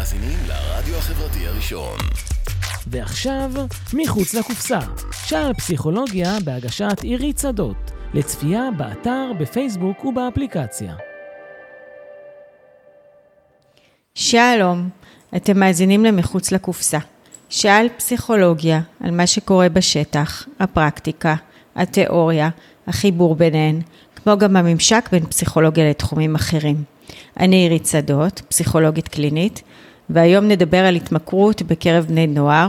מאזינים לרדיו החברתי הראשון. ועכשיו, מחוץ לקופסה, שער פסיכולוגיה בהגשת עירית שדות, לצפייה באתר, בפייסבוק ובאפליקציה. שלום, אתם מאזינים ל"מחוץ לקופסה". שעל פסיכולוגיה, על מה שקורה בשטח, הפרקטיקה, התיאוריה, החיבור ביניהן, כמו גם הממשק בין פסיכולוגיה לתחומים אחרים. אני עירית שדות, פסיכולוגית קלינית, והיום נדבר על התמכרות בקרב בני נוער,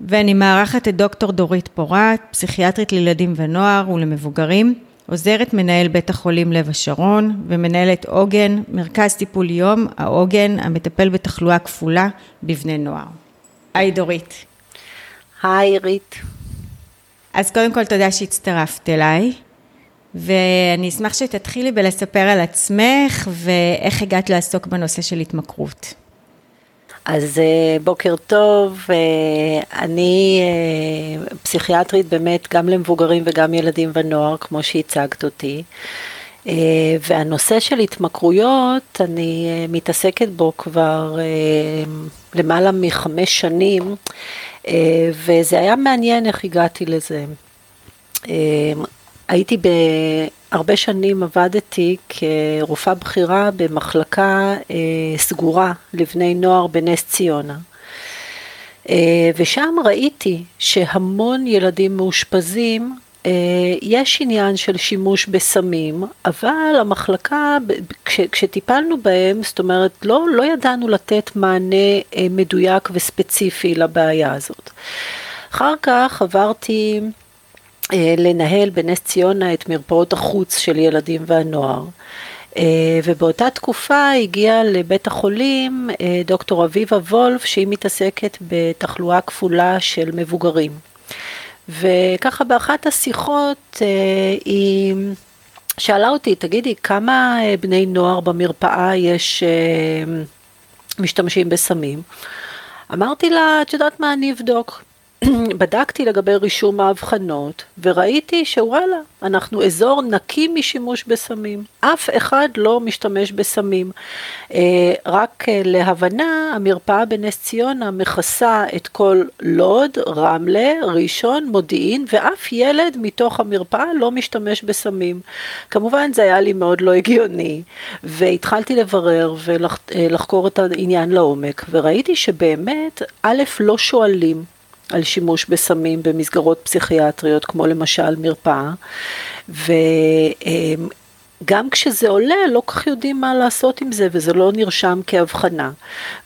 ואני מארחת את דוקטור דורית פורת, פסיכיאטרית לילדים ונוער ולמבוגרים, עוזרת מנהל בית החולים לב השרון ומנהלת עוגן, מרכז טיפול יום, העוגן, המטפל בתחלואה כפולה בבני נוער. היי דורית. היי עירית. אז קודם כל תודה שהצטרפת אליי, ואני אשמח שתתחילי בלספר על עצמך ואיך הגעת לעסוק בנושא של התמכרות. אז אה, בוקר טוב, אה, אני אה, פסיכיאטרית באמת גם למבוגרים וגם ילדים ונוער, כמו שהצגת אותי. והנושא של התמכרויות, אני מתעסקת בו כבר למעלה מחמש שנים, וזה היה מעניין איך הגעתי לזה. הייתי הרבה שנים עבדתי כרופאה בכירה במחלקה אה, סגורה לבני נוער בנס ציונה. אה, ושם ראיתי שהמון ילדים מאושפזים, אה, יש עניין של שימוש בסמים, אבל המחלקה, כש, כשטיפלנו בהם, זאת אומרת, לא, לא ידענו לתת מענה מדויק וספציפי לבעיה הזאת. אחר כך עברתי אה, לנהל בנס ציונה את מרפאות החוץ של ילדים והנוער. אה, ובאותה תקופה הגיעה לבית החולים אה, דוקטור אביבה וולף שהיא מתעסקת בתחלואה כפולה של מבוגרים. וככה באחת השיחות היא שאלה אותי, תגידי, כמה בני נוער במרפאה יש משתמשים בסמים? אמרתי לה, את יודעת מה, אני אבדוק. בדקתי לגבי רישום האבחנות, וראיתי שוואלה, אנחנו אזור נקי משימוש בסמים. אף אחד לא משתמש בסמים. אה, רק אה, להבנה, המרפאה בנס ציונה מכסה את כל לוד, רמלה, ראשון, מודיעין, ואף ילד מתוך המרפאה לא משתמש בסמים. כמובן זה היה לי מאוד לא הגיוני, והתחלתי לברר ולחקור את העניין לעומק, וראיתי שבאמת, א', לא שואלים. על שימוש בסמים במסגרות פסיכיאטריות, כמו למשל מרפאה, וגם כשזה עולה, לא כל כך יודעים מה לעשות עם זה, וזה לא נרשם כהבחנה.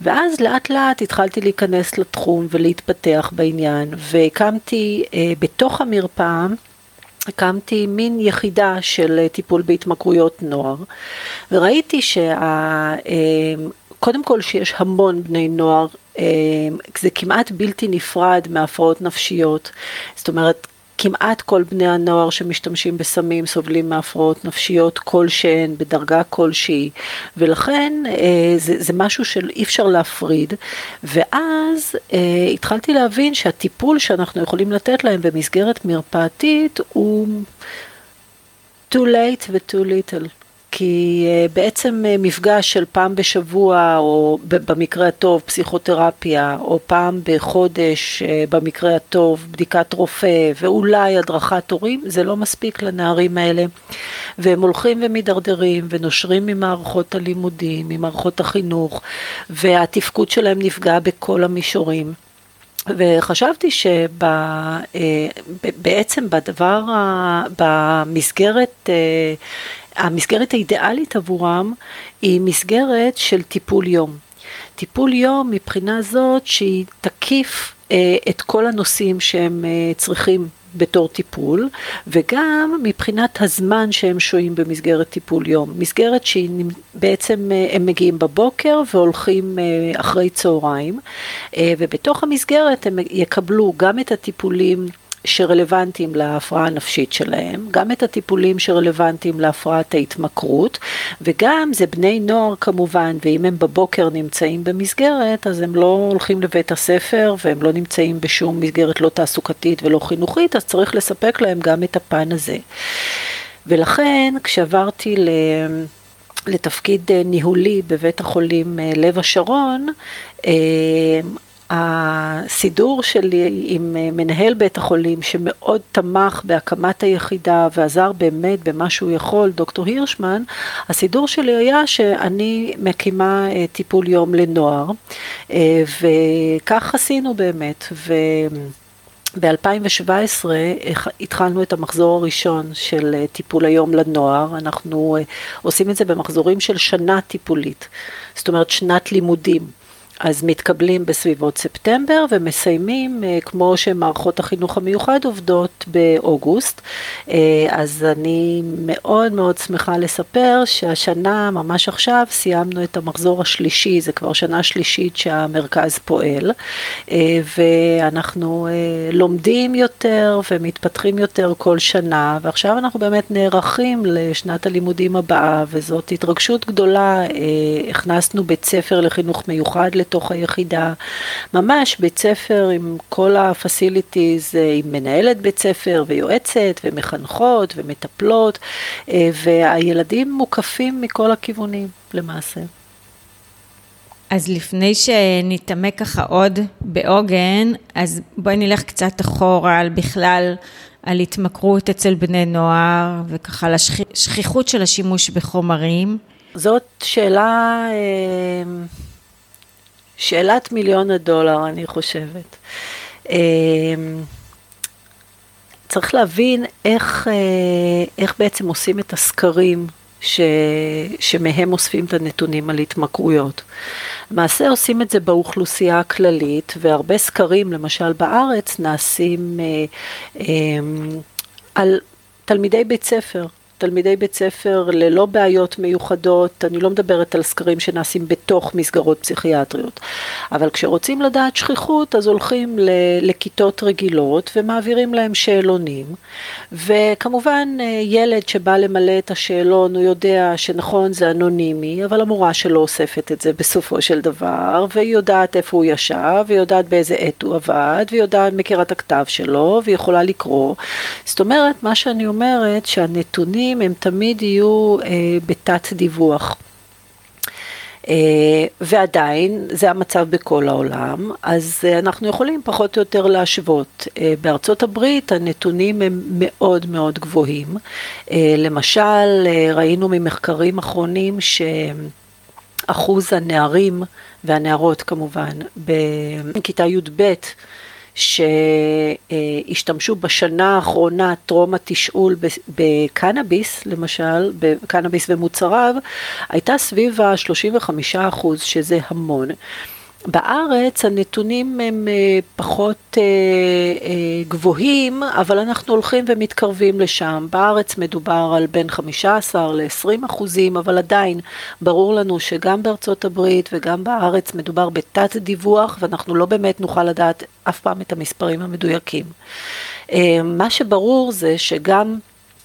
ואז לאט לאט התחלתי להיכנס לתחום ולהתפתח בעניין, והקמתי אה, בתוך המרפאה, הקמתי מין יחידה של טיפול בהתמכרויות נוער, וראיתי שה... אה, קודם כל שיש המון בני נוער זה כמעט בלתי נפרד מהפרעות נפשיות. זאת אומרת, כמעט כל בני הנוער שמשתמשים בסמים סובלים מהפרעות נפשיות כלשהן, בדרגה כלשהי, ולכן אה, זה, זה משהו שאי אפשר להפריד. ואז אה, התחלתי להבין שהטיפול שאנחנו יכולים לתת להם במסגרת מרפאתית הוא too late ו-too little. כי אה, בעצם אה, מפגש של פעם בשבוע, או במקרה הטוב פסיכותרפיה, או פעם בחודש, אה, במקרה הטוב בדיקת רופא, ואולי הדרכת הורים, זה לא מספיק לנערים האלה. והם הולכים ומידרדרים, ונושרים ממערכות הלימודים, ממערכות החינוך, והתפקוד שלהם נפגע בכל המישורים. וחשבתי שבעצם בדבר, במסגרת המסגרת האידיאלית עבורם היא מסגרת של טיפול יום. טיפול יום מבחינה זאת שהיא תקיף אה, את כל הנושאים שהם אה, צריכים בתור טיפול, וגם מבחינת הזמן שהם שוהים במסגרת טיפול יום. מסגרת שהיא בעצם, אה, הם מגיעים בבוקר והולכים אה, אחרי צהריים, אה, ובתוך המסגרת הם יקבלו גם את הטיפולים שרלוונטיים להפרעה הנפשית שלהם, גם את הטיפולים שרלוונטיים להפרעת ההתמכרות, וגם זה בני נוער כמובן, ואם הם בבוקר נמצאים במסגרת, אז הם לא הולכים לבית הספר והם לא נמצאים בשום מסגרת לא תעסוקתית ולא חינוכית, אז צריך לספק להם גם את הפן הזה. ולכן כשעברתי ל... לתפקיד ניהולי בבית החולים לב השרון, הסידור שלי עם מנהל בית החולים שמאוד תמך בהקמת היחידה ועזר באמת במה שהוא יכול, דוקטור הירשמן, הסידור שלי היה שאני מקימה טיפול יום לנוער וכך עשינו באמת. ו... ב-2017 התחלנו את המחזור הראשון של טיפול היום לנוער, אנחנו עושים את זה במחזורים של שנה טיפולית, זאת אומרת שנת לימודים. אז מתקבלים בסביבות ספטמבר ומסיימים אה, כמו שמערכות החינוך המיוחד עובדות באוגוסט. אה, אז אני מאוד מאוד שמחה לספר שהשנה, ממש עכשיו, סיימנו את המחזור השלישי, זה כבר שנה שלישית שהמרכז פועל, אה, ואנחנו לומדים יותר ומתפתחים יותר כל שנה, ועכשיו אנחנו באמת נערכים לשנת הלימודים הבאה, וזאת התרגשות גדולה, הכנסנו בית ספר לחינוך מיוחד לתוך היחידה, ממש בית ספר עם כל ה-facilities, אה, עם מנהלת בית ספר ויועצת ומחנכות ומטפלות, אה, והילדים מוקפים מכל הכיוונים למעשה. אז לפני שנתעמק ככה עוד בעוגן, אז בואי נלך קצת אחורה על בכלל, על התמכרות אצל בני נוער, וככה על השכיחות של השימוש בחומרים. זאת שאלה... שאלת מיליון הדולר, אני חושבת. אמ, צריך להבין איך, אה, איך בעצם עושים את הסקרים ש, שמהם אוספים את הנתונים על התמכרויות. למעשה עושים את זה באוכלוסייה הכללית, והרבה סקרים, למשל בארץ, נעשים אה, אה, על תלמידי בית ספר. תלמידי בית ספר ללא בעיות מיוחדות, אני לא מדברת על סקרים שנעשים בתוך מסגרות פסיכיאטריות, אבל כשרוצים לדעת שכיחות אז הולכים לכיתות רגילות ומעבירים להם שאלונים, וכמובן אה, ילד שבא למלא את השאלון הוא יודע שנכון זה אנונימי, אבל המורה שלו אוספת את זה בסופו של דבר, והיא יודעת איפה הוא ישב, והיא יודעת באיזה עת הוא עבד, והיא יודעת, מכירה את הכתב שלו, והיא יכולה לקרוא. זאת אומרת, מה שאני אומרת, שהנתונים הנתונים הם תמיד יהיו אה, בתת דיווח. אה, ועדיין זה המצב בכל העולם, אז אה, אנחנו יכולים פחות או יותר להשוות. אה, בארצות הברית הנתונים הם מאוד מאוד גבוהים. אה, למשל, אה, ראינו ממחקרים אחרונים שאחוז הנערים והנערות כמובן בכיתה י"ב שהשתמשו בשנה האחרונה טרום התשאול בקנאביס, למשל, בקנאביס ומוצריו, הייתה סביב ה-35 אחוז, שזה המון. בארץ הנתונים הם אה, פחות אה, אה, גבוהים, אבל אנחנו הולכים ומתקרבים לשם. בארץ מדובר על בין 15 ל-20 אחוזים, אבל עדיין ברור לנו שגם בארצות הברית וגם בארץ מדובר בתת דיווח, ואנחנו לא באמת נוכל לדעת אף פעם את המספרים המדויקים. מה שברור זה שגם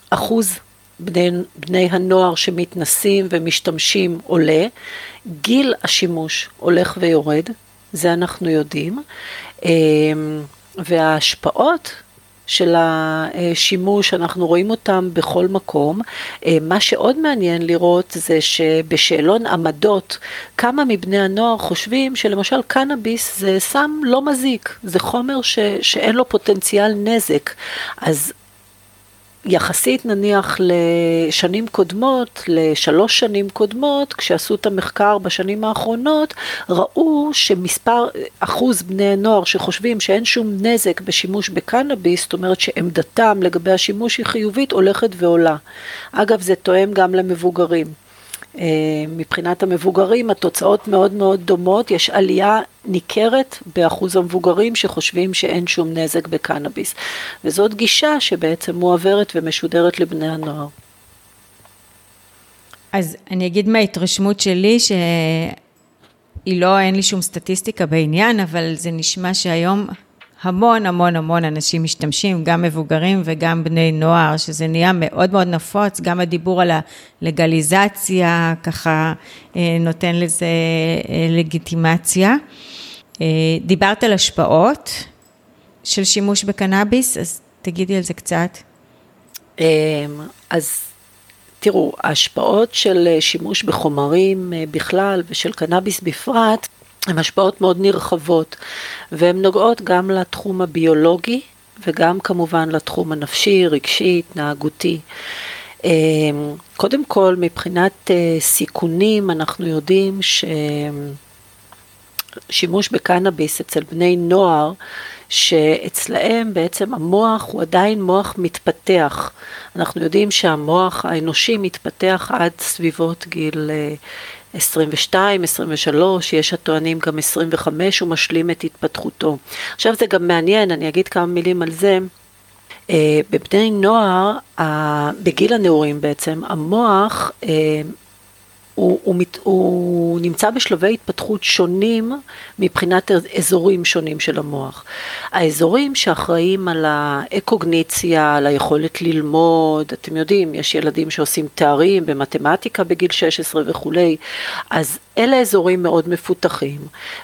אחוז בני, בני הנוער שמתנסים ומשתמשים עולה, גיל השימוש הולך ויורד, זה אנחנו יודעים, אמ, וההשפעות של השימוש, אנחנו רואים אותם בכל מקום. אמ, מה שעוד מעניין לראות זה שבשאלון עמדות, כמה מבני הנוער חושבים שלמשל קנאביס זה סם לא מזיק, זה חומר ש, שאין לו פוטנציאל נזק. אז יחסית נניח לשנים קודמות, לשלוש שנים קודמות, כשעשו את המחקר בשנים האחרונות, ראו שמספר, אחוז בני נוער שחושבים שאין שום נזק בשימוש בקנאביס, זאת אומרת שעמדתם לגבי השימוש היא חיובית, הולכת ועולה. אגב, זה תואם גם למבוגרים. אה, מבחינת המבוגרים התוצאות מאוד מאוד דומות, יש עלייה ניכרת באחוז המבוגרים שחושבים שאין שום נזק בקנאביס. וזאת גישה שבעצם מועברת ומשודרת לבני הנוער. אז אני אגיד מההתרשמות שלי, שהיא לא, אין לי שום סטטיסטיקה בעניין, אבל זה נשמע שהיום המון המון המון אנשים משתמשים, גם מבוגרים וגם בני נוער, שזה נהיה מאוד מאוד נפוץ, גם הדיבור על הלגליזציה ככה אה, נותן לזה אה, לגיטימציה. אה, דיברת על השפעות של שימוש בקנאביס, אז תגידי על זה קצת. אז תראו, ההשפעות של שימוש בחומרים בכלל ושל קנאביס בפרט, הן השפעות מאוד נרחבות, והן נוגעות גם לתחום הביולוגי וגם כמובן לתחום הנפשי, רגשי, התנהגותי. קודם כל, מבחינת סיכונים, אנחנו יודעים ששימוש בקנאביס אצל בני נוער, שאצלהם בעצם המוח הוא עדיין מוח מתפתח. אנחנו יודעים שהמוח האנושי מתפתח עד סביבות גיל 22, 23, יש הטוענים גם 25, הוא משלים את התפתחותו. עכשיו זה גם מעניין, אני אגיד כמה מילים על זה. אה, בבני נוער, בגיל הנעורים בעצם, המוח הוא, הוא, הוא נמצא בשלבי התפתחות שונים מבחינת אזורים שונים של המוח. האזורים שאחראים על האקוגניציה, על היכולת ללמוד, אתם יודעים, יש ילדים שעושים תארים במתמטיקה בגיל 16 וכולי, אז אלה אזורים מאוד מפותחים,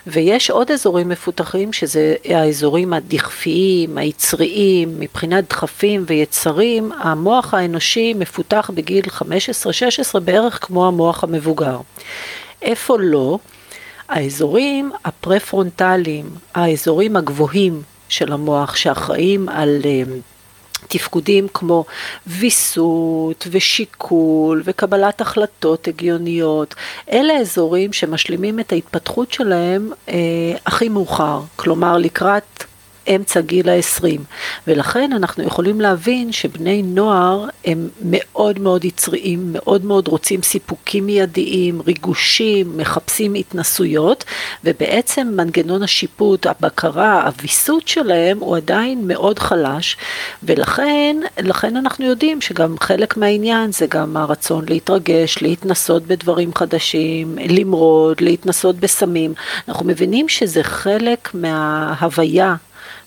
ויש עוד אזורים מפותחים שזה האזורים הדכפיים, היצריים, מבחינת דחפים ויצרים, המוח האנושי מפותח בגיל 15-16 בערך כמו המוח המבוגר. איפה לא? האזורים הפרפרונטליים, האזורים הגבוהים של המוח שאחראים על אה, תפקודים כמו ויסות ושיקול וקבלת החלטות הגיוניות, אלה אזורים שמשלימים את ההתפתחות שלהם אה, הכי מאוחר, כלומר לקראת אמצע גיל ה-20, ולכן אנחנו יכולים להבין שבני נוער הם מאוד מאוד יצריים, מאוד מאוד רוצים סיפוקים מיידיים, ריגושים, מחפשים התנסויות, ובעצם מנגנון השיפוט, הבקרה, הוויסות שלהם הוא עדיין מאוד חלש, ולכן לכן אנחנו יודעים שגם חלק מהעניין זה גם הרצון להתרגש, להתנסות בדברים חדשים, למרוד, להתנסות בסמים. אנחנו מבינים שזה חלק מההוויה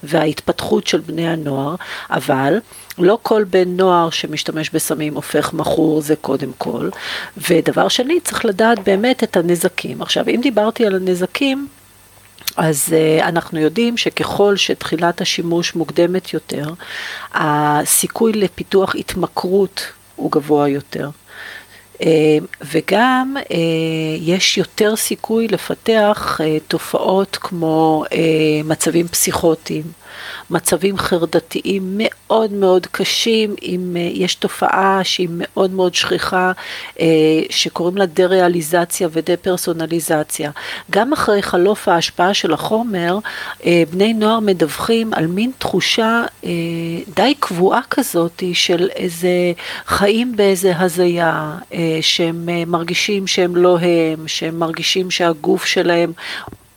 וההתפתחות של בני הנוער, אבל לא כל בן נוער שמשתמש בסמים הופך מכור, זה קודם כל. ודבר שני, צריך לדעת באמת את הנזקים. עכשיו, אם דיברתי על הנזקים, אז uh, אנחנו יודעים שככל שתחילת השימוש מוקדמת יותר, הסיכוי לפיתוח התמכרות הוא גבוה יותר. Uh, וגם uh, יש יותר סיכוי לפתח uh, תופעות כמו מצבים פסיכוטיים, מצבים חרדתיים מאוד מאוד קשים, אם אה, יש תופעה שהיא מאוד מאוד שכיחה, אה, שקוראים לה דה-ריאליזציה ודה-פרסונליזציה. גם אחרי חלוף ההשפעה של החומר, אה, בני נוער מדווחים על מין תחושה די קבועה כזאת של איזה חיים באיזה הזיה, שהם מרגישים שהם לא הם, שהם מרגישים שהגוף שלהם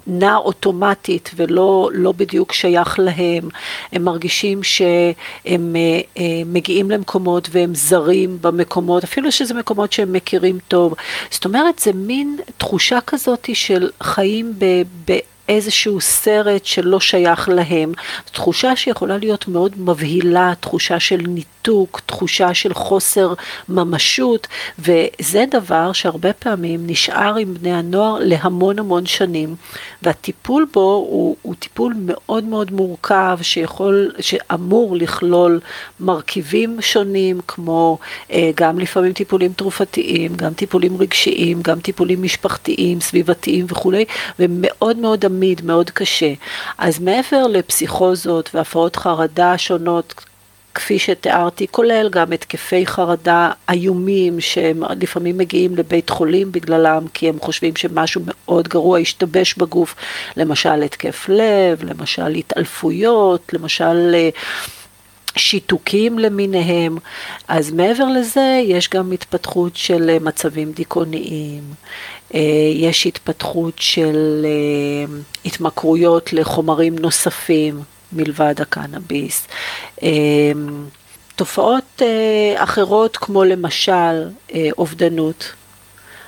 נע אוטומטית ולא לא בדיוק שייך להם, הם מרגישים שהם אה, אה, מגיעים למקומות והם זרים במקומות, אפילו שזה מקומות שהם מכירים טוב. זאת אומרת, זה מין תחושה כזאת של חיים ב... ב איזשהו סרט שלא שייך להם, תחושה שיכולה להיות מאוד מבהילה, תחושה של ניתוק, תחושה של חוסר ממשות, וזה דבר שהרבה פעמים נשאר עם בני הנוער להמון המון שנים, והטיפול בו הוא, הוא טיפול מאוד מאוד מורכב, שיכול, שאמור לכלול מרכיבים שונים, כמו אה, גם לפעמים טיפולים תרופתיים, גם טיפולים רגשיים, גם טיפולים משפחתיים, סביבתיים וכולי, ומאוד מאוד עמיד, מאוד קשה. אז מעבר לפסיכוזות והפרעות חרדה שונות, כפי שתיארתי, כולל גם התקפי חרדה איומים שהם לפעמים מגיעים לבית חולים בגללם, כי הם חושבים שמשהו מאוד גרוע השתבש בגוף, למשל התקף לב, למשל התעלפויות, למשל אה, שיתוקים למיניהם, אז מעבר לזה יש גם התפתחות של אה, מצבים דיכאוניים, אה, יש התפתחות של התמכרויות לחומרים נוספים, מלבד הקנאביס. תופעות אה, אחרות כמו למשל אה, אובדנות.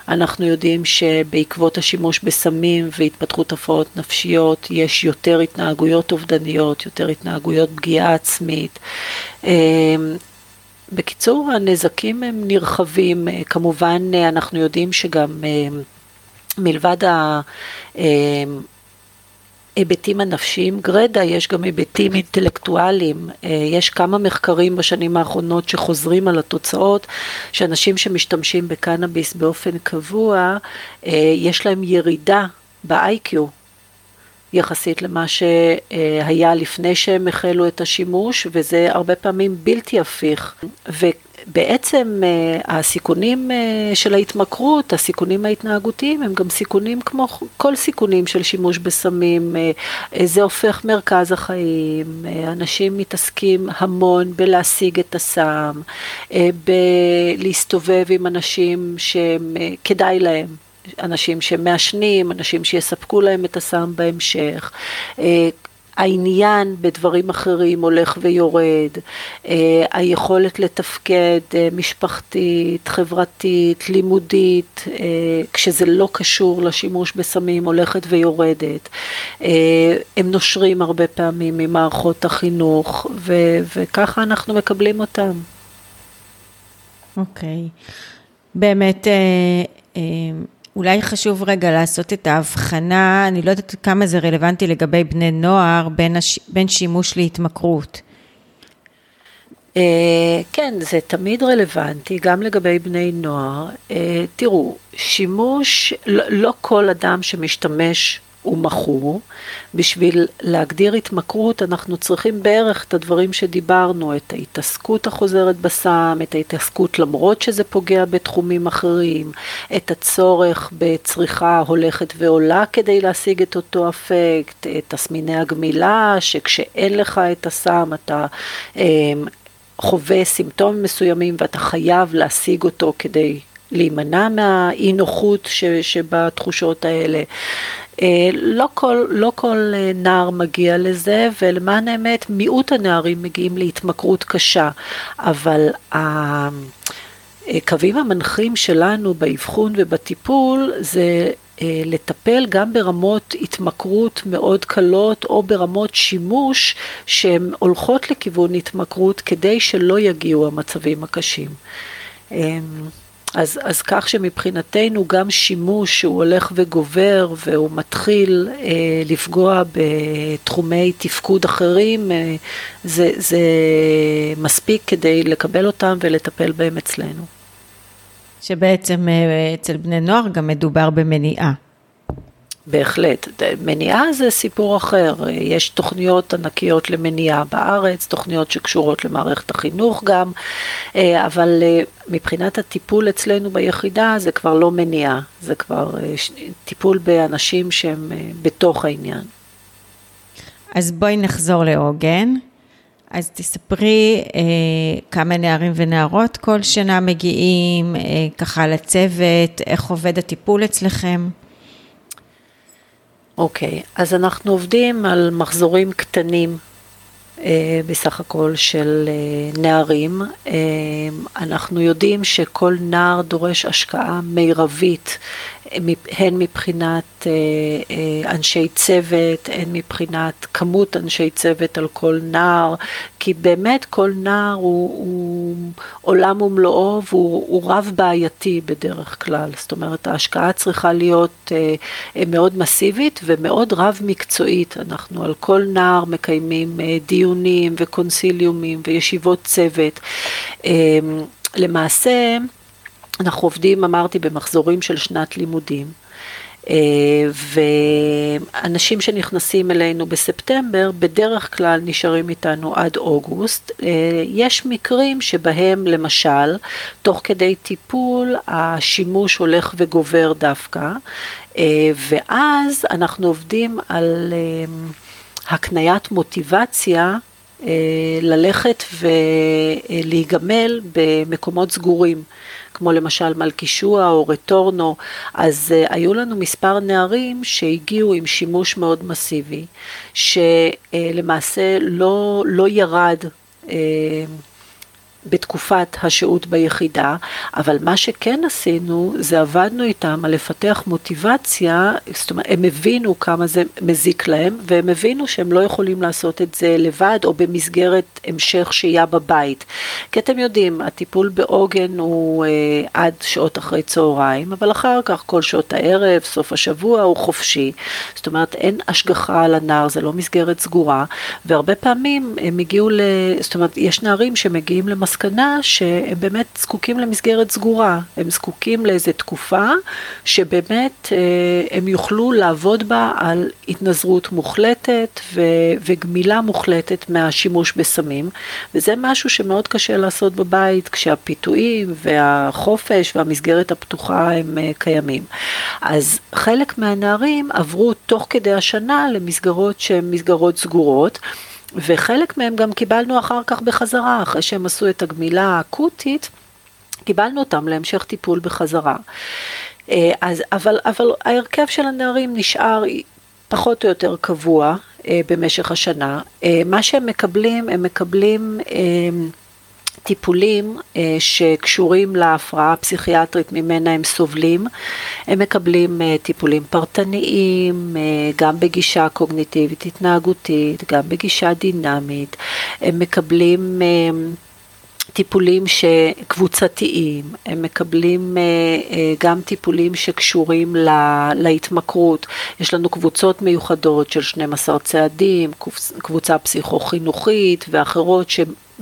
אנחנו יודעים שבעקבות השימוש בסמים והתפתחות הפרעות נפשיות יש יותר התנהגויות אובדניות, יותר התנהגויות פגיעה עצמית. אמ, בקיצור, הנזקים הם נרחבים, כמובן אנחנו יודעים שגם מלבד ההיבטים הנפשיים גרדה, יש גם היבטים אינטלקטואליים. אה, יש כמה מחקרים בשנים האחרונות שחוזרים על התוצאות, שאנשים שמשתמשים בקנאביס באופן קבוע, אה, יש להם ירידה ב-IQ. יחסית למה שהיה לפני שהם החלו את השימוש, וזה הרבה פעמים בלתי הפיך. בעצם אה, הסיכונים אה, של ההתמכרות, הסיכונים ההתנהגותיים, הם גם סיכונים כמו כל סיכונים של שימוש בסמים. אה, זה הופך מרכז החיים, אנשים מתעסקים המון בלהשיג את הסם, בלהסתובב עם אנשים שכדאי להם. אנשים שמעשנים, אנשים שיספקו להם את הסם בהמשך, העניין בדברים אחרים הולך ויורד, אה, היכולת לתפקד אה, משפחתית, חברתית, לימודית, אה, כשזה לא קשור לשימוש בסמים הולכת ויורדת. הם נושרים הרבה פעמים ממערכות החינוך ו- וככה אנחנו מקבלים אותם. אוקיי, okay. באמת אולי חשוב רגע לעשות את ההבחנה, אני לא יודעת כמה זה רלוונטי לגבי בני נוער, בין, הש... בין שימוש להתמכרות. Uh, כן, זה תמיד רלוונטי, גם לגבי בני נוער. Uh, תראו, שימוש, לא, לא כל אדם שמשתמש הוא מכור. בשביל להגדיר התמכרות אנחנו צריכים בערך את הדברים שדיברנו, את ההתעסקות החוזרת בסם, את ההתעסקות למרות שזה פוגע בתחומים אחרים, את הצורך בצריכה הולכת ועולה כדי להשיג את אותו אפקט, את תסמיני הגמילה, שכשאין לך את הסם אתה אה, חווה סימפטומים מסוימים ואתה חייב להשיג אותו כדי להימנע מהאי נוחות שבתחושות האלה. אה, לא כל, לא כל אה, נער מגיע לזה, ולמען האמת מיעוט הנערים מגיעים להתמכרות קשה, אבל הקווים המנחים שלנו באבחון ובטיפול זה אה, לטפל גם ברמות התמכרות מאוד קלות או ברמות שימוש שהן הולכות לכיוון התמכרות כדי שלא יגיעו המצבים הקשים. אז, אז כך שמבחינתנו גם שימוש שהוא הולך וגובר והוא מתחיל אה, לפגוע בתחומי תפקוד אחרים, אה, זה, זה מספיק כדי לקבל אותם ולטפל בהם אצלנו. שבעצם אה, אצל בני נוער גם מדובר במניעה. בהחלט. מניעה זה סיפור אחר. יש תוכניות ענקיות למניעה בארץ, תוכניות שקשורות למערכת החינוך גם, אה, אבל אה, מבחינת הטיפול אצלנו ביחידה זה כבר לא מניעה, זה כבר אה, טיפול באנשים שהם בתוך העניין. אז בואי נחזור לעוגן. אז תספרי אה, כמה נערים ונערות כל שנה מגיעים, אה, ככה לצוות, איך עובד הטיפול אצלכם. אוקיי, אז אנחנו עובדים על מחזורים קטנים בסך הכל של אה, נערים. אה, אנחנו יודעים שכל נער דורש השקעה מרבית הן מבחינת אה, אה, אנשי צוות, הן מבחינת כמות אנשי צוות על כל נער, כי באמת כל נער הוא, הוא עולם ומלואו והוא רב בעייתי בדרך כלל. זאת אומרת, ההשקעה צריכה להיות אה, מאוד מסיבית ומאוד רב מקצועית. אנחנו על כל נער מקיימים דיונים וקונסיליומים וישיבות צוות. למעשה, אנחנו עובדים, אמרתי, במחזורים של שנת לימודים. אה, ואנשים שנכנסים אלינו בספטמבר בדרך כלל נשארים איתנו עד אוגוסט. אה, יש מקרים שבהם למשל תוך כדי טיפול השימוש הולך וגובר דווקא אה, ואז אנחנו עובדים על הקניית מוטיבציה ללכת ולהיגמל במקומות סגורים. כמו למשל מלכישוע או רטורנו, אז uh, היו לנו מספר נערים שהגיעו עם שימוש מאוד מסיבי, שלמעשה לא, לא ירד. בתקופת השהות ביחידה, אבל מה שכן עשינו זה עבדנו איתם על לפתח מוטיבציה, זאת אומרת הם הבינו כמה זה מזיק להם והם הבינו שהם לא יכולים לעשות את זה לבד או במסגרת המשך שהייה בבית. כי אתם יודעים, הטיפול בעוגן הוא אה, עד שעות אחרי צהריים, אבל אחר כך כל שעות הערב, סוף השבוע הוא חופשי, זאת אומרת אין השגחה על הנער, זה לא מסגרת סגורה, והרבה פעמים הם הגיעו ל... זאת אומרת יש נערים שמגיעים למס... למסקנה שהם באמת זקוקים למסגרת סגורה, הם זקוקים לאיזה תקופה שבאמת אה, הם יוכלו לעבוד בה על התנזרות מוחלטת ו- וגמילה מוחלטת מהשימוש בסמים, וזה משהו שמאוד קשה לעשות בבית כשהפיתויים והחופש והמסגרת הפתוחה הם אה, קיימים. אז חלק מהנערים עברו תוך כדי השנה למסגרות שהן מסגרות סגורות. וחלק מהם גם קיבלנו אחר כך בחזרה, אחרי שהם עשו את הגמילה האקוטית, קיבלנו אותם להמשך טיפול בחזרה. אה, אז, אבל, אבל ההרכב של הנערים נשאר פחות או יותר קבוע אה, במשך השנה. אה, מה שהם מקבלים, הם מקבלים טיפולים אה, שקשורים להפרעה הפסיכיאטרית ממנה הם סובלים. הם מקבלים אה, טיפולים פרטניים, אה, גם בגישה קוגניטיבית התנהגותית, גם בגישה דינמית. הם מקבלים טיפולים קבוצתיים, הם מקבלים גם טיפולים שקשורים להתמכרות. יש לנו קבוצות מיוחדות של 12 צעדים, קבוצה פסיכו-חינוכית ואחרות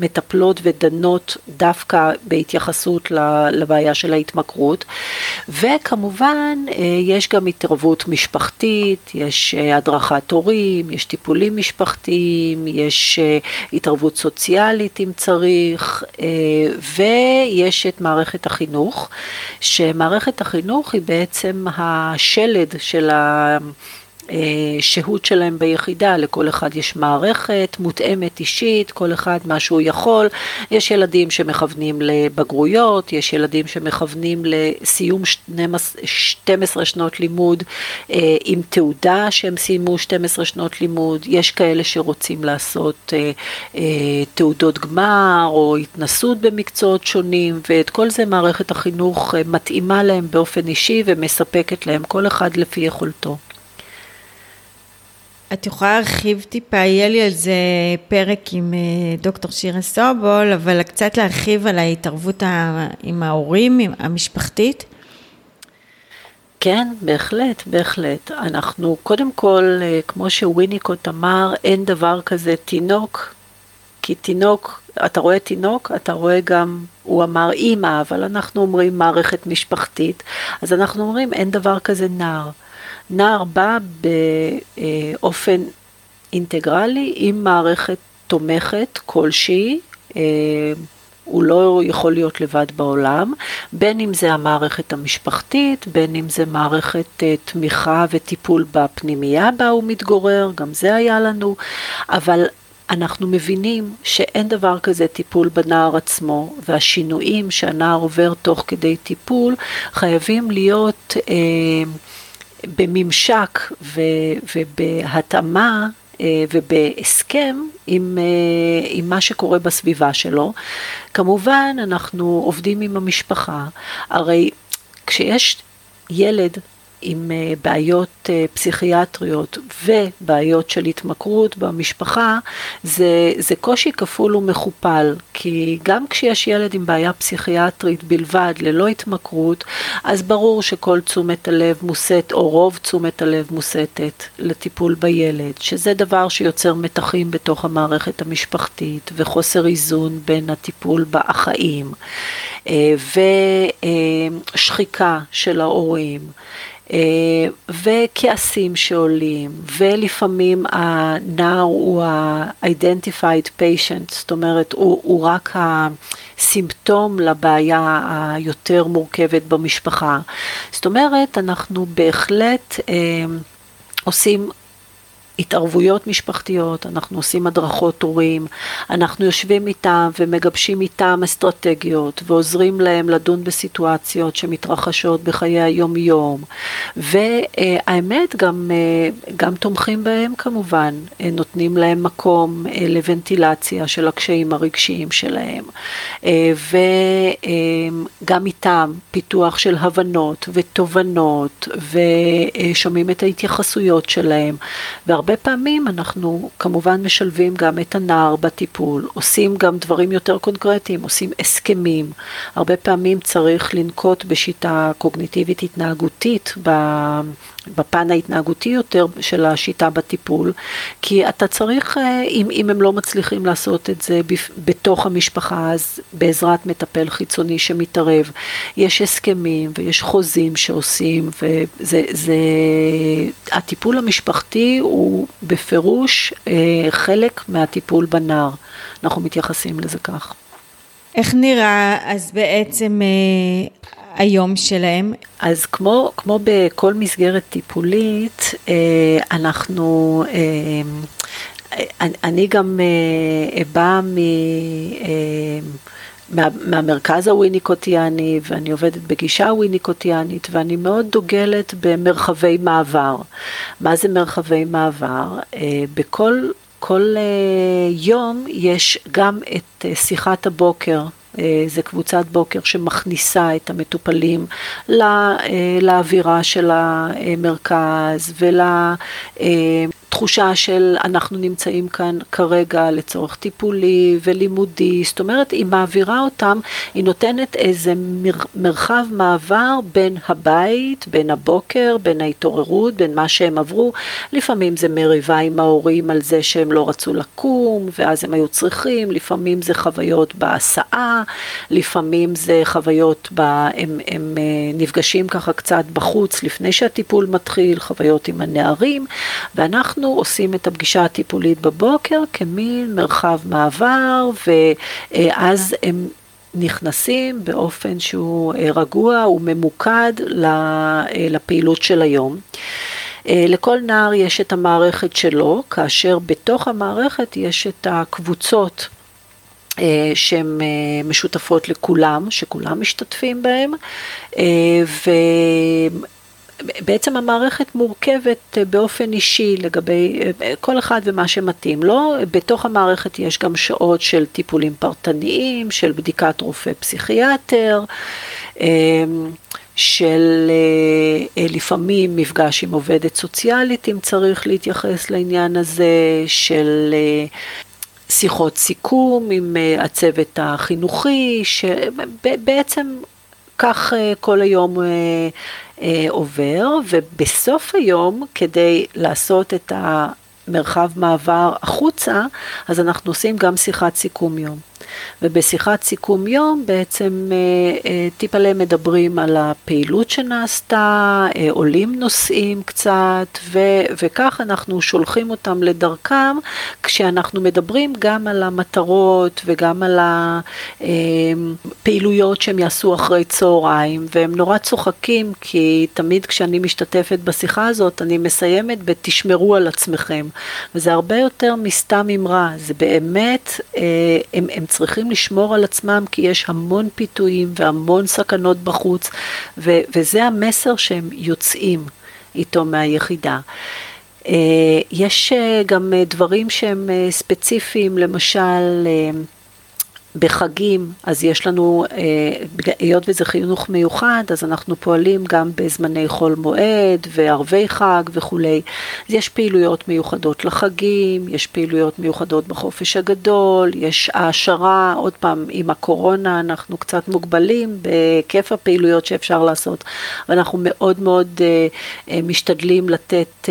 מטפלות ודנות דווקא בהתייחסות לבעיה של ההתמכרות. וכמובן, אה, יש גם התערבות משפחתית, יש אה, הדרכת הורים, יש טיפולים משפחתיים, יש אה, התערבות סוציאלית אם צריך, ויש את מערכת החינוך, שמערכת החינוך היא בעצם השלד של ה... אה, שהות שלהם ביחידה, לכל אחד יש מערכת מותאמת אישית, כל אחד מה שהוא יכול. יש ילדים שמכוונים לבגרויות, יש ילדים שמכוונים לסיום 12 שנות לימוד אה, עם תעודה שהם סיימו 12 שנות לימוד, יש כאלה שרוצים לעשות אה, תעודות גמר או התנסות במקצועות שונים, ואת כל זה מערכת החינוך מתאימה להם באופן אישי ומספקת להם, כל אחד לפי יכולתו. את יכולה להרחיב טיפה, יהיה לי על זה פרק עם אה, דוקטור שירה סובול, אבל קצת להרחיב על ההתערבות עם ההורים, המשפחתית? כן, בהחלט, בהחלט. אנחנו, קודם כל, אה, כמו שוויניקוט אמר, אין דבר כזה תינוק, כי תינוק, אתה רואה תינוק, אתה רואה גם, הוא אמר אימא, אבל אנחנו אומרים מערכת משפחתית, אז אנחנו אומרים אין דבר כזה נער. נער בא באופן אינטגרלי עם מערכת תומכת כלשהי, אה, הוא לא יכול להיות לבד בעולם, בין אם זה המערכת המשפחתית, בין אם זה מערכת אה, תמיכה וטיפול בפנימייה בה הוא מתגורר, גם זה היה לנו, אבל אנחנו מבינים שאין דבר כזה טיפול בנער עצמו, והשינויים שהנער עובר תוך כדי טיפול חייבים להיות אה, בממשק ו, ובהתאמה אה, ובהסכם עם, אה, עם מה שקורה בסביבה שלו. כמובן, אנחנו עובדים עם המשפחה, הרי כשיש ילד עם אה, בעיות אה, פסיכיאטריות ובעיות של התמכרות במשפחה, זה, זה קושי כפול ומכופל, כי גם כשיש ילד עם בעיה פסיכיאטרית בלבד, ללא התמכרות, אז ברור שכל תשומת הלב מוסט, או רוב תשומת הלב מוסטת לטיפול בילד, שזה דבר שיוצר מתחים בתוך המערכת המשפחתית וחוסר איזון בין הטיפול באחאים אה, ושחיקה של ההורים. אה, וכעסים שעולים, ולפעמים הנער הוא ה-identified patient, זאת אומרת, הוא, הוא רק הסימפטום לבעיה היותר מורכבת במשפחה. זאת אומרת, אנחנו בהחלט אה, עושים התערבויות משפחתיות, אנחנו עושים הדרכות הורים, אנחנו יושבים איתם ומגבשים איתם אסטרטגיות ועוזרים להם לדון בסיטואציות שמתרחשות בחיי היום-יום. והאמת, גם, גם תומכים בהם כמובן, נותנים להם מקום לוונטילציה של הקשיים הרגשיים שלהם, וגם איתם פיתוח של הבנות ותובנות, ושומעים את ההתייחסויות שלהם. והרבה פעמים אנחנו כמובן משלבים גם את הנער בטיפול, עושים גם דברים יותר קונקרטיים, עושים הסכמים. הרבה פעמים צריך לנקוט בשיטה קוגניטיבית התנהגותית בפן ההתנהגותי יותר של השיטה בטיפול, כי אתה צריך, אה, אם, אם הם לא מצליחים לעשות את זה בתוך המשפחה, אז בעזרת מטפל חיצוני שמתערב. יש הסכמים ויש חוזים שעושים, וזה, זה, הטיפול המשפחתי הוא בפירוש אה, חלק מהטיפול בנער. אנחנו מתייחסים לזה כך. איך נראה אז בעצם אה, היום שלהם? אז כמו, כמו בכל מסגרת טיפולית, אה, אנחנו, אה, אני גם אה, באה מ... מה, מהמרכז הוויניקוטיאני ואני עובדת בגישה הוויניקוטיאנית ואני מאוד דוגלת במרחבי מעבר. מה זה מרחבי מעבר? בכל כל יום יש גם את שיחת הבוקר אה, זה קבוצת בוקר שמכניסה את המטופלים לא, לאווירה של המרכז ול... תחושה של אנחנו נמצאים כאן כרגע לצורך טיפולי ולימודי, זאת אומרת היא מעבירה אותם, היא נותנת איזה מר, מרחב מעבר בין הבית, בין הבוקר, בין ההתעוררות, בין מה שהם עברו, לפעמים זה מריבה עם ההורים על זה שהם לא רצו לקום ואז הם היו צריכים, לפעמים זה חוויות בהסעה, לפעמים זה חוויות, ב, הם, הם אה, נפגשים ככה קצת בחוץ לפני שהטיפול מתחיל, חוויות עם הנערים. ואנחנו אנחנו עושים את הפגישה הטיפולית בבוקר כמין מרחב מעבר, ואז הם נכנסים באופן שהוא אה, רגוע וממוקד אה, לפעילות של היום. אה, לכל נער יש את המערכת שלו, כאשר בתוך המערכת יש את הקבוצות שהן משותפות לכולם, שכולם משתתפים בהן, בעצם המערכת מורכבת אה, באופן אישי לגבי אה, כל אחד ומה שמתאים לו. בתוך המערכת יש גם שעות של טיפולים פרטניים, של בדיקת רופא פסיכיאטר. אמ, של אה, לפעמים מפגש עם עובדת סוציאלית, אם צריך להתייחס לעניין הזה, של שיחות סיכום עם הצוות החינוכי, שבעצם כך כל היום עובר, ובסוף היום, כדי לעשות את המרחב מעבר החוצה, אז אנחנו עושים גם שיחת סיכום יום. ובשיחת סיכום יום בעצם אה, אה, טיפלה מדברים על הפעילות שנעשתה, אה, עולים נושאים קצת, ו, וכך אנחנו שולחים אותם לדרכם, כשאנחנו מדברים גם על המטרות וגם על הפעילויות שהם יעשו אחרי צהריים, והם נורא צוחקים, כי תמיד כשאני משתתפת בשיחה הזאת, אני מסיימת ב"תשמרו על עצמכם", וזה הרבה יותר מסתם אמרה, זה באמת, הם, הם צריכים לשמור על עצמם כי יש המון פיתויים והמון סכנות בחוץ, ו- וזה המסר שהם יוצאים איתו מהיחידה. אה, יש אה, גם אה, דברים שהם ספציפיים, למשל, בחגים, אז יש לנו, אה, היות וזה חינוך מיוחד, אז אנחנו פועלים גם בזמני חול מועד וערבי חג וכולי. אז יש פעילויות מיוחדות לחגים, יש פעילויות מיוחדות בחופש הגדול, יש העשרה, עוד פעם, עם הקורונה אנחנו קצת מוגבלים בהיקף הפעילויות שאפשר לעשות, ואנחנו מאוד מאוד אה, אה, משתדלים לתת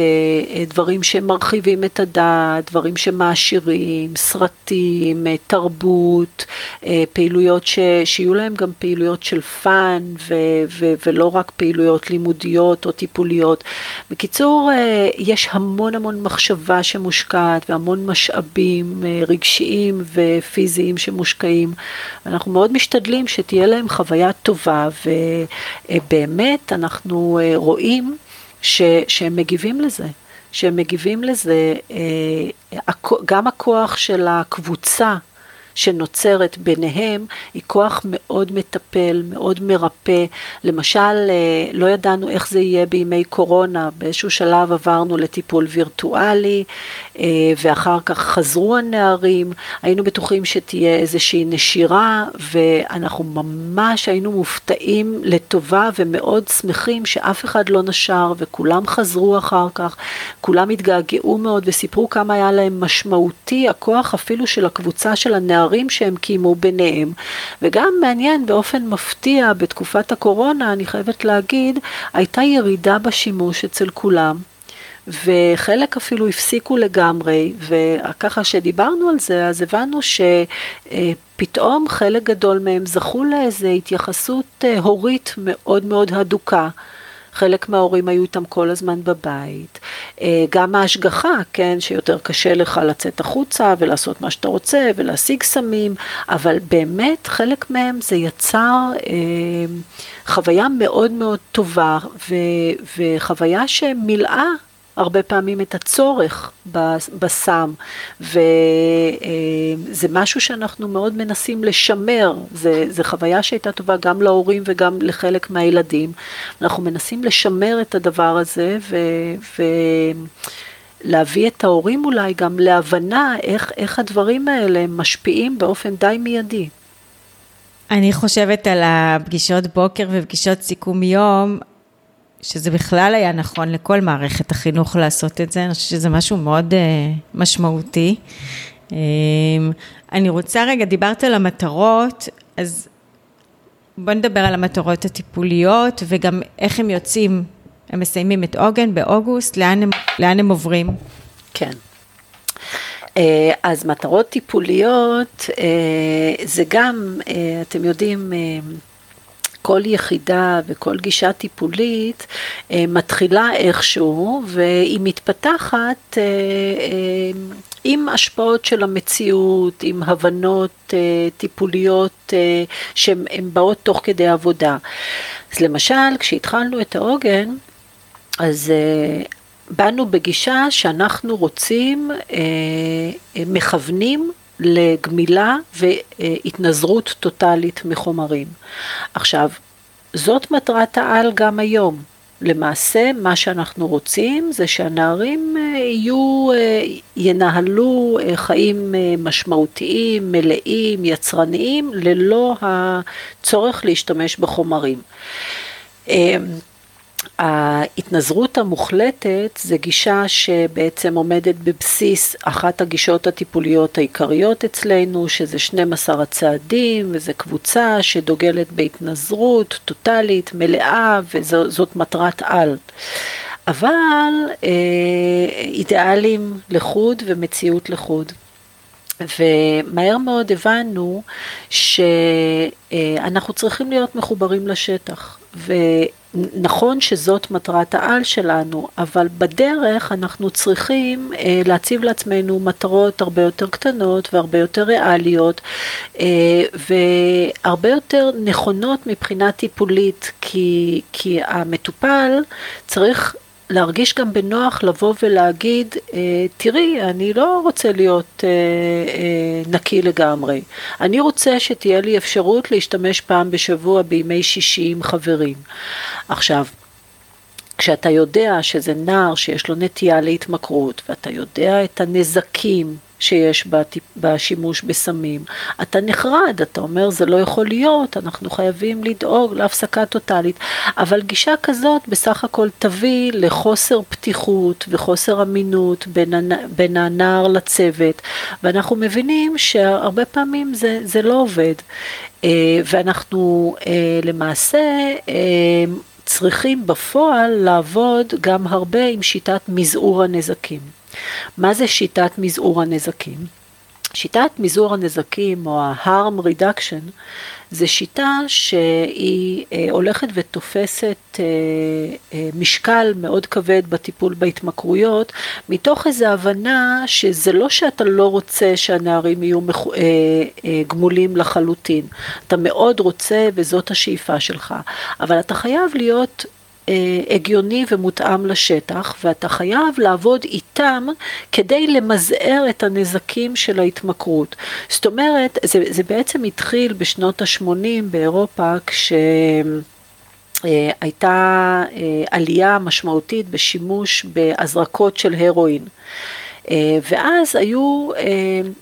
דברים שמרחיבים את הדעת, דברים שמעשירים, סרטים, תרבות. אה, פעילויות ש, שיהיו להם גם פעילויות של fun ו, ו, ולא רק פעילויות לימודיות או טיפוליות. בקיצור, אה, יש המון המון מחשבה שמושקעת והמון משאבים אה, רגשיים ופיזיים שמושקעים. אנחנו מאוד משתדלים שתהיה להם חוויה טובה ובאמת אנחנו רואים ש, שהם מגיבים לזה. שהם מגיבים לזה, גם הכוח של הקבוצה שנוצרת ביניהם היא כוח מאוד מטפל, מאוד מרפא. למשל, אה, לא ידענו איך זה יהיה בימי קורונה, באיזשהו שלב עברנו לטיפול וירטואלי, אה, ואחר כך חזרו הנערים, היינו בטוחים שתהיה איזושהי נשירה, ואנחנו ממש היינו מופתעים לטובה ומאוד שמחים שאף אחד לא נשר, וכולם חזרו אחר כך, כולם התגעגעו מאוד וסיפרו כמה היה להם משמעותי הכוח אפילו של הקבוצה של הנערים. פערים שהם קיימו ביניהם. וגם מעניין, באופן מפתיע, בתקופת הקורונה, אני חייבת להגיד, הייתה ירידה בשימוש אצל כולם. וחלק אפילו הפסיקו לגמרי, וככה שדיברנו על זה, אז הבנו שפתאום חלק גדול מהם זכו לאיזו התייחסות אה, הורית מאוד מאוד הדוקה. חלק מההורים היו איתם כל הזמן בבית. אה, גם ההשגחה, כן, שיותר קשה לך לצאת החוצה ולעשות מה שאתה רוצה ולהשיג סמים, אבל באמת חלק מהם זה יצר אה, חוויה מאוד מאוד טובה וחוויה שמילאה הרבה פעמים את הצורך בסם, וזה משהו שאנחנו מאוד מנסים לשמר, זו חוויה שהייתה טובה גם להורים וגם לחלק מהילדים, אנחנו מנסים לשמר את הדבר הזה ו... ו להביא את ההורים אולי גם להבנה איך, איך הדברים האלה משפיעים באופן די מיידי. אני חושבת על הפגישות בוקר ופגישות סיכום יום, שזה בכלל היה נכון לכל מערכת החינוך לעשות את זה, אני חושבת שזה משהו מאוד uh, משמעותי. Um, אני רוצה רגע, דיברת על המטרות, אז בוא נדבר על המטרות הטיפוליות וגם איך הם יוצאים, הם מסיימים את עוגן באוגוסט, לאן הם, לאן הם עוברים? כן. אה, אז מטרות טיפוליות אה, זה גם, אתם יודעים, כל יחידה וכל גישה טיפולית אה, מתחילה איכשהו והיא מתפתחת אה, אה, עם השפעות של המציאות, עם הבנות טיפוליות שהן באות תוך כדי עבודה. אז למשל, כשהתחלנו את העוגן, אז באנו בגישה שאנחנו רוצים, מכוונים לגמילה והתנזרות טוטאלית מחומרים. עכשיו, זאת מטרת העל גם היום. למעשה, מה שאנחנו רוצים זה שהנערים אה, יהיו, אה, ינהלו אה, חיים משמעותיים, מלאים, יצרניים, ללא הצורך להשתמש בחומרים. ההתנזרות המוחלטת זה גישה שבעצם עומדת בבסיס אחת הגישות הטיפוליות העיקריות אצלנו, שזה 12 הצעדים, וזו קבוצה שדוגלת בהתנזרות טוטאלית, מלאה, וזאת מטרת על. אבל אה, אידיאלים לחוד ומציאות לחוד. ומהר מאוד הבנו שאנחנו צריכים להיות מחוברים לשטח. ונכון שזאת מטרת העל שלנו, אבל בדרך אנחנו צריכים אה, להציב לעצמנו מטרות הרבה יותר קטנות והרבה יותר ריאליות אה, והרבה יותר נכונות מבחינה טיפולית, כי, כי המטופל צריך להרגיש גם בנוח לבוא ולהגיד, אה, תראי, אני לא רוצה להיות אה, אה, נקי לגמרי. אני רוצה שתהיה לי אפשרות להשתמש פעם בשבוע בימי שישי עם חברים. עכשיו, כשאתה יודע שזה נער שיש לו נטייה להתמכרות, ואתה יודע את הנזקים שיש בשימוש בסמים. אתה נחרד, אתה אומר זה לא יכול להיות, אנחנו חייבים לדאוג להפסקה טוטאלית, אבל גישה כזאת בסך הכל תביא לחוסר פתיחות וחוסר אמינות בין, בין הנער לצוות, ואנחנו מבינים שהרבה פעמים זה, זה לא עובד. אה, ואנחנו אה, למעשה אה, צריכים בפועל לעבוד גם הרבה עם שיטת מזעור הנזקים. מה זה שיטת מזעור הנזקים? שיטת מזעור הנזקים או ה-harm reduction זה שיטה שהיא אה, הולכת ותופסת אה, אה, משקל מאוד כבד בטיפול בהתמכרויות, מתוך איזו הבנה שזה לא שאתה לא רוצה שהנערים יהיו גמולים לחלוטין, אתה מאוד רוצה וזאת השאיפה שלך, אבל אתה חייב להיות הגיוני ומותאם לשטח, ואתה חייב לעבוד איתם כדי למזער את הנזקים של ההתמכרות. זאת אומרת, זה, זה בעצם התחיל בשנות ה-80 באירופה, כש... הייתה עלייה משמעותית בשימוש בהזרקות של הרואין. ואז היו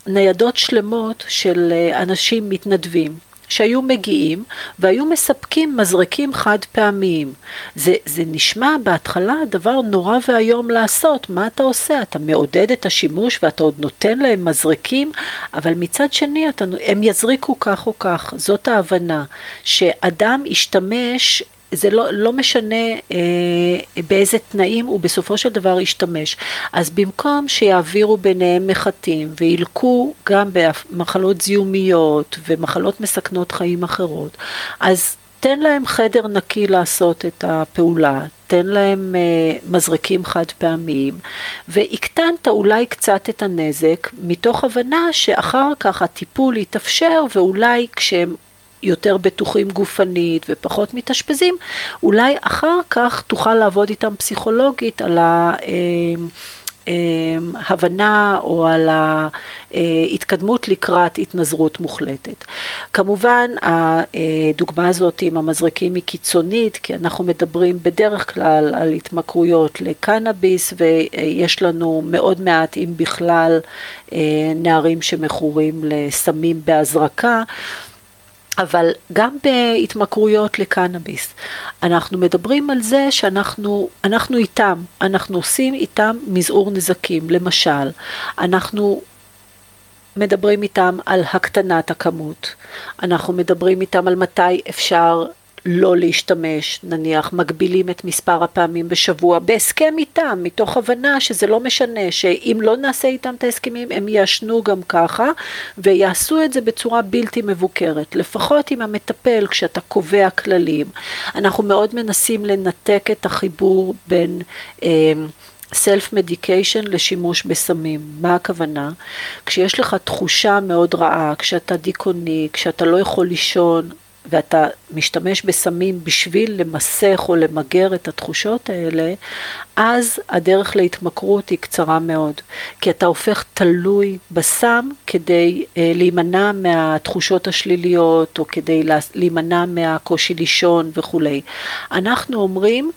ניידות שלמות של אנשים מתנדבים שהיו מגיעים והיו מספקים מזרקים חד פעמיים. זה, זה נשמע בהתחלה דבר נורא ואיום לעשות, מה אתה עושה? אתה מעודד את השימוש ואתה עוד נותן להם מזרקים, אבל מצד שני אתה, הם יזריקו כך או כך, זאת ההבנה, שאדם ישתמש זה לא, לא משנה אה, באיזה תנאים הוא בסופו של דבר ישתמש. אז במקום שיעבירו ביניהם מחטים וילקו גם במחלות זיהומיות ומחלות מסכנות חיים אחרות, אז תן להם חדר נקי לעשות את הפעולה, תן להם אה, מזרקים חד פעמיים, והקטנת אולי קצת את הנזק, מתוך הבנה שאחר כך הטיפול יתאפשר, ואולי כשהם יותר בטוחים גופנית ופחות מתאשפזים, אולי אחר כך תוכל לעבוד איתם פסיכולוגית על ההבנה אה, או על ההתקדמות לקראת התנזרות מוחלטת. כמובן הדוגמה הזאת עם המזרקים היא קיצונית כי אנחנו מדברים בדרך כלל על התמכרויות לקנאביס ויש לנו מאוד מעט אם בכלל אה, נערים שמכורים לסמים בהזרקה אבל גם בהתמכרויות לקנאביס, אנחנו מדברים על זה שאנחנו אנחנו איתם, אנחנו עושים איתם מזעור נזקים. למשל, אנחנו מדברים איתם על הקטנת הכמות, אנחנו מדברים איתם על מתי אפשר לא להשתמש, נניח מגבילים את מספר הפעמים בשבוע בהסכם איתם, מתוך הבנה שזה לא משנה, שאם לא נעשה איתם את ההסכמים הם יעשנו גם ככה ויעשו את זה בצורה בלתי מבוקרת, לפחות עם המטפל כשאתה קובע כללים. אנחנו מאוד מנסים לנתק את החיבור בין סלף אה, מדיקיישן לשימוש בסמים. מה הכוונה? כשיש לך תחושה מאוד רעה, כשאתה דיכאוני, כשאתה לא יכול לישון, ואתה משתמש בסמים בשביל למסך או למגר את התחושות האלה, אז הדרך להתמכרות היא קצרה מאוד. כי אתה הופך תלוי בסם כדי אה, להימנע מהתחושות השליליות, או כדי להימנע מהקושי לישון וכולי. אנחנו אומרים,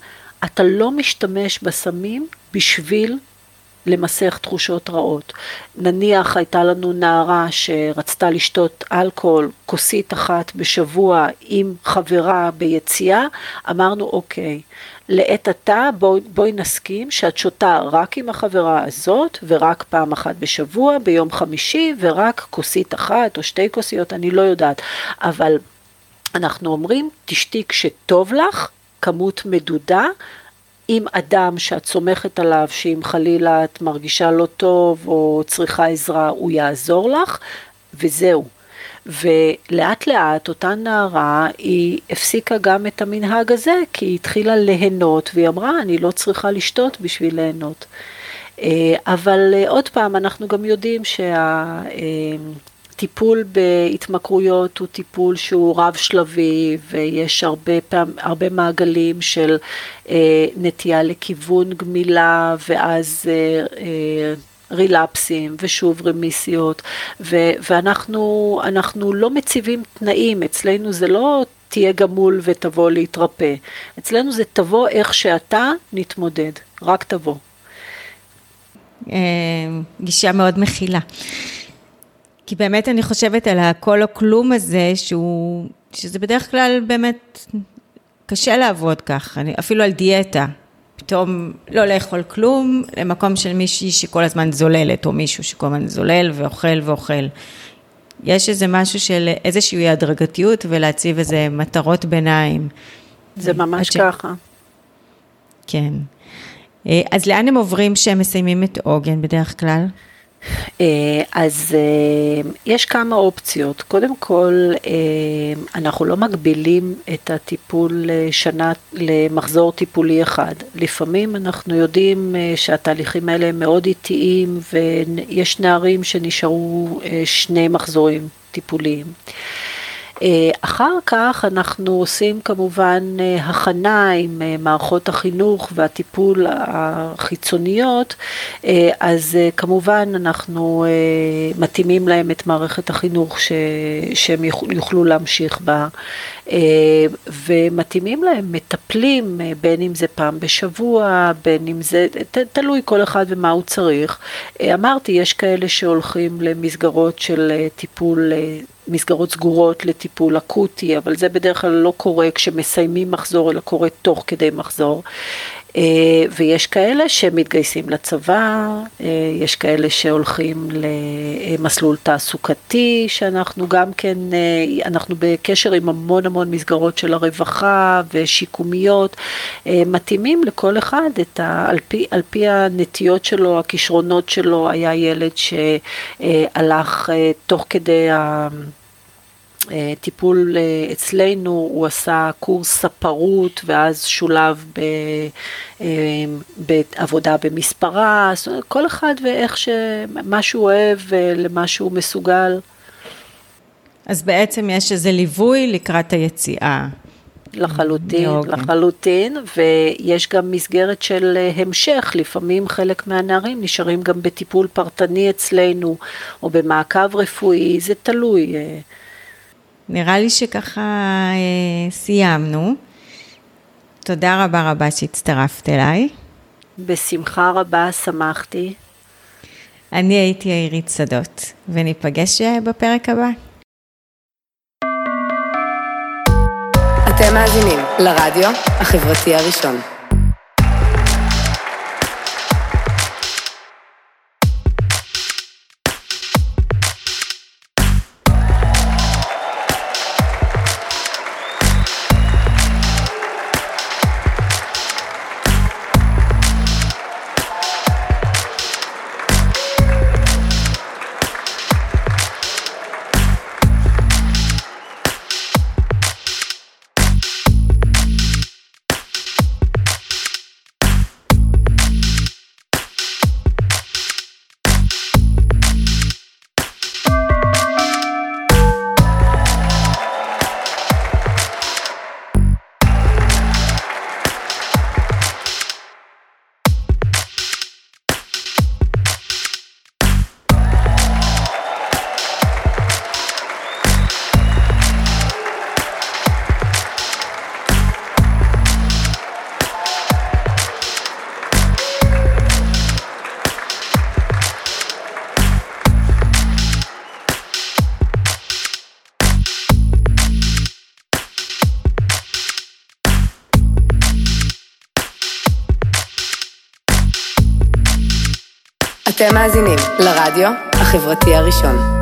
אתה לא משתמש בסמים בשביל למסך תחושות רעות. נניח הייתה לנו נערה שרצתה לשתות אלכוהול, כוסית אחת בשבוע עם חברה ביציאה, אמרנו אוקיי, לעת עתה בואי, בואי נסכים שאת שותה רק עם החברה הזאת ורק פעם אחת בשבוע, ביום חמישי, ורק כוסית אחת או שתי כוסיות, אני לא יודעת, אבל אנחנו אומרים, תשתי כשטוב לך, כמות מדודה, עם אדם שאת סומכת עליו, שאם חלילה את מרגישה לא טוב או צריכה עזרה, הוא יעזור לך, וזהו. ולאט לאט אותה נערה היא הפסיקה גם את המנהג הזה כי היא התחילה ליהנות והיא אמרה אני לא צריכה לשתות בשביל ליהנות. אה, אבל אה, עוד פעם אנחנו גם יודעים שה... טיפול בהתמכרויות הוא טיפול שהוא רב שלבי ויש הרבה, פעם, הרבה מעגלים של אה, נטייה לכיוון גמילה ואז אה, אה, רילפסים ושוב רמיסיות ו- ואנחנו לא מציבים תנאים, אצלנו זה לא תהיה גמול ותבוא להתרפא, אצלנו זה תבוא איך שאתה, נתמודד, רק תבוא. אה, גישה מאוד מכילה. כי באמת אני חושבת על הכל או כלום הזה, שהוא, שזה בדרך כלל באמת קשה לעבוד כך, אני, אפילו על דיאטה. פתאום לא לאכול כלום, למקום של מישהי שכל הזמן זוללת, או מישהו שכל הזמן זולל ואוכל ואוכל. יש איזה משהו של איזושהי הדרגתיות ולהציב איזה מטרות ביניים. זה ממש ש... ככה. כן. אה, אז לאן הם עוברים כשהם מסיימים את עוגן בדרך כלל? אה, אז אה, יש כמה אופציות. קודם כל, אה, אנחנו לא מגבילים את הטיפול לשנה, למחזור טיפולי אחד. לפעמים אנחנו יודעים שהתהליכים האלה הם מאוד איטיים ויש נערים שנשארו שני מחזורים טיפוליים. אחר כך אנחנו עושים כמובן הכנה עם מערכות החינוך והטיפול החיצוניות, אז כמובן אנחנו מתאימים להם את מערכת החינוך שהם יוכלו להמשיך בה, ומתאימים להם מטפלים, בין אם זה פעם בשבוע, בין אם זה, ת, תלוי כל אחד ומה הוא צריך. אמרתי, יש כאלה שהולכים למסגרות של טיפול מסגרות סגורות לטיפול אקוטי, אבל זה בדרך כלל לא קורה כשמסיימים מחזור, אלא קורה תוך כדי מחזור. אה, ויש כאלה שמתגייסים לצבא, אה, יש כאלה שהולכים למסלול תעסוקתי, שאנחנו גם כן, אה, אנחנו בקשר עם המון המון מסגרות של הרווחה ושיקומיות, מתאימים לכל אחד את ה, על, פי, על פי הנטיות שלו, הכישרונות שלו, היה ילד שהלך תוך כדי ה... אה, טיפול אה, אצלנו, הוא עשה קורס ספרות ואז שולב ב, אה, בעבודה במספרה, כל אחד ואיך ש... מה שהוא אוהב ולמה שהוא מסוגל. אז בעצם יש איזה ליווי לקראת היציאה. לחלוטין. אוקיי. לחלוטין, ויש גם מסגרת של המשך, לפעמים חלק מהנערים נשארים גם בטיפול פרטני אצלנו, או במעקב רפואי, זה תלוי. נראה לי שככה אה, סיימנו. תודה רבה רבה שהצטרפת אליי. בשמחה רבה, שמחתי. אני הייתי עירית שדות, וניפגש אה, בפרק הבא. אתם מאזינים לרדיו החברתי הראשון. מאזינים לרדיו החברתי הראשון.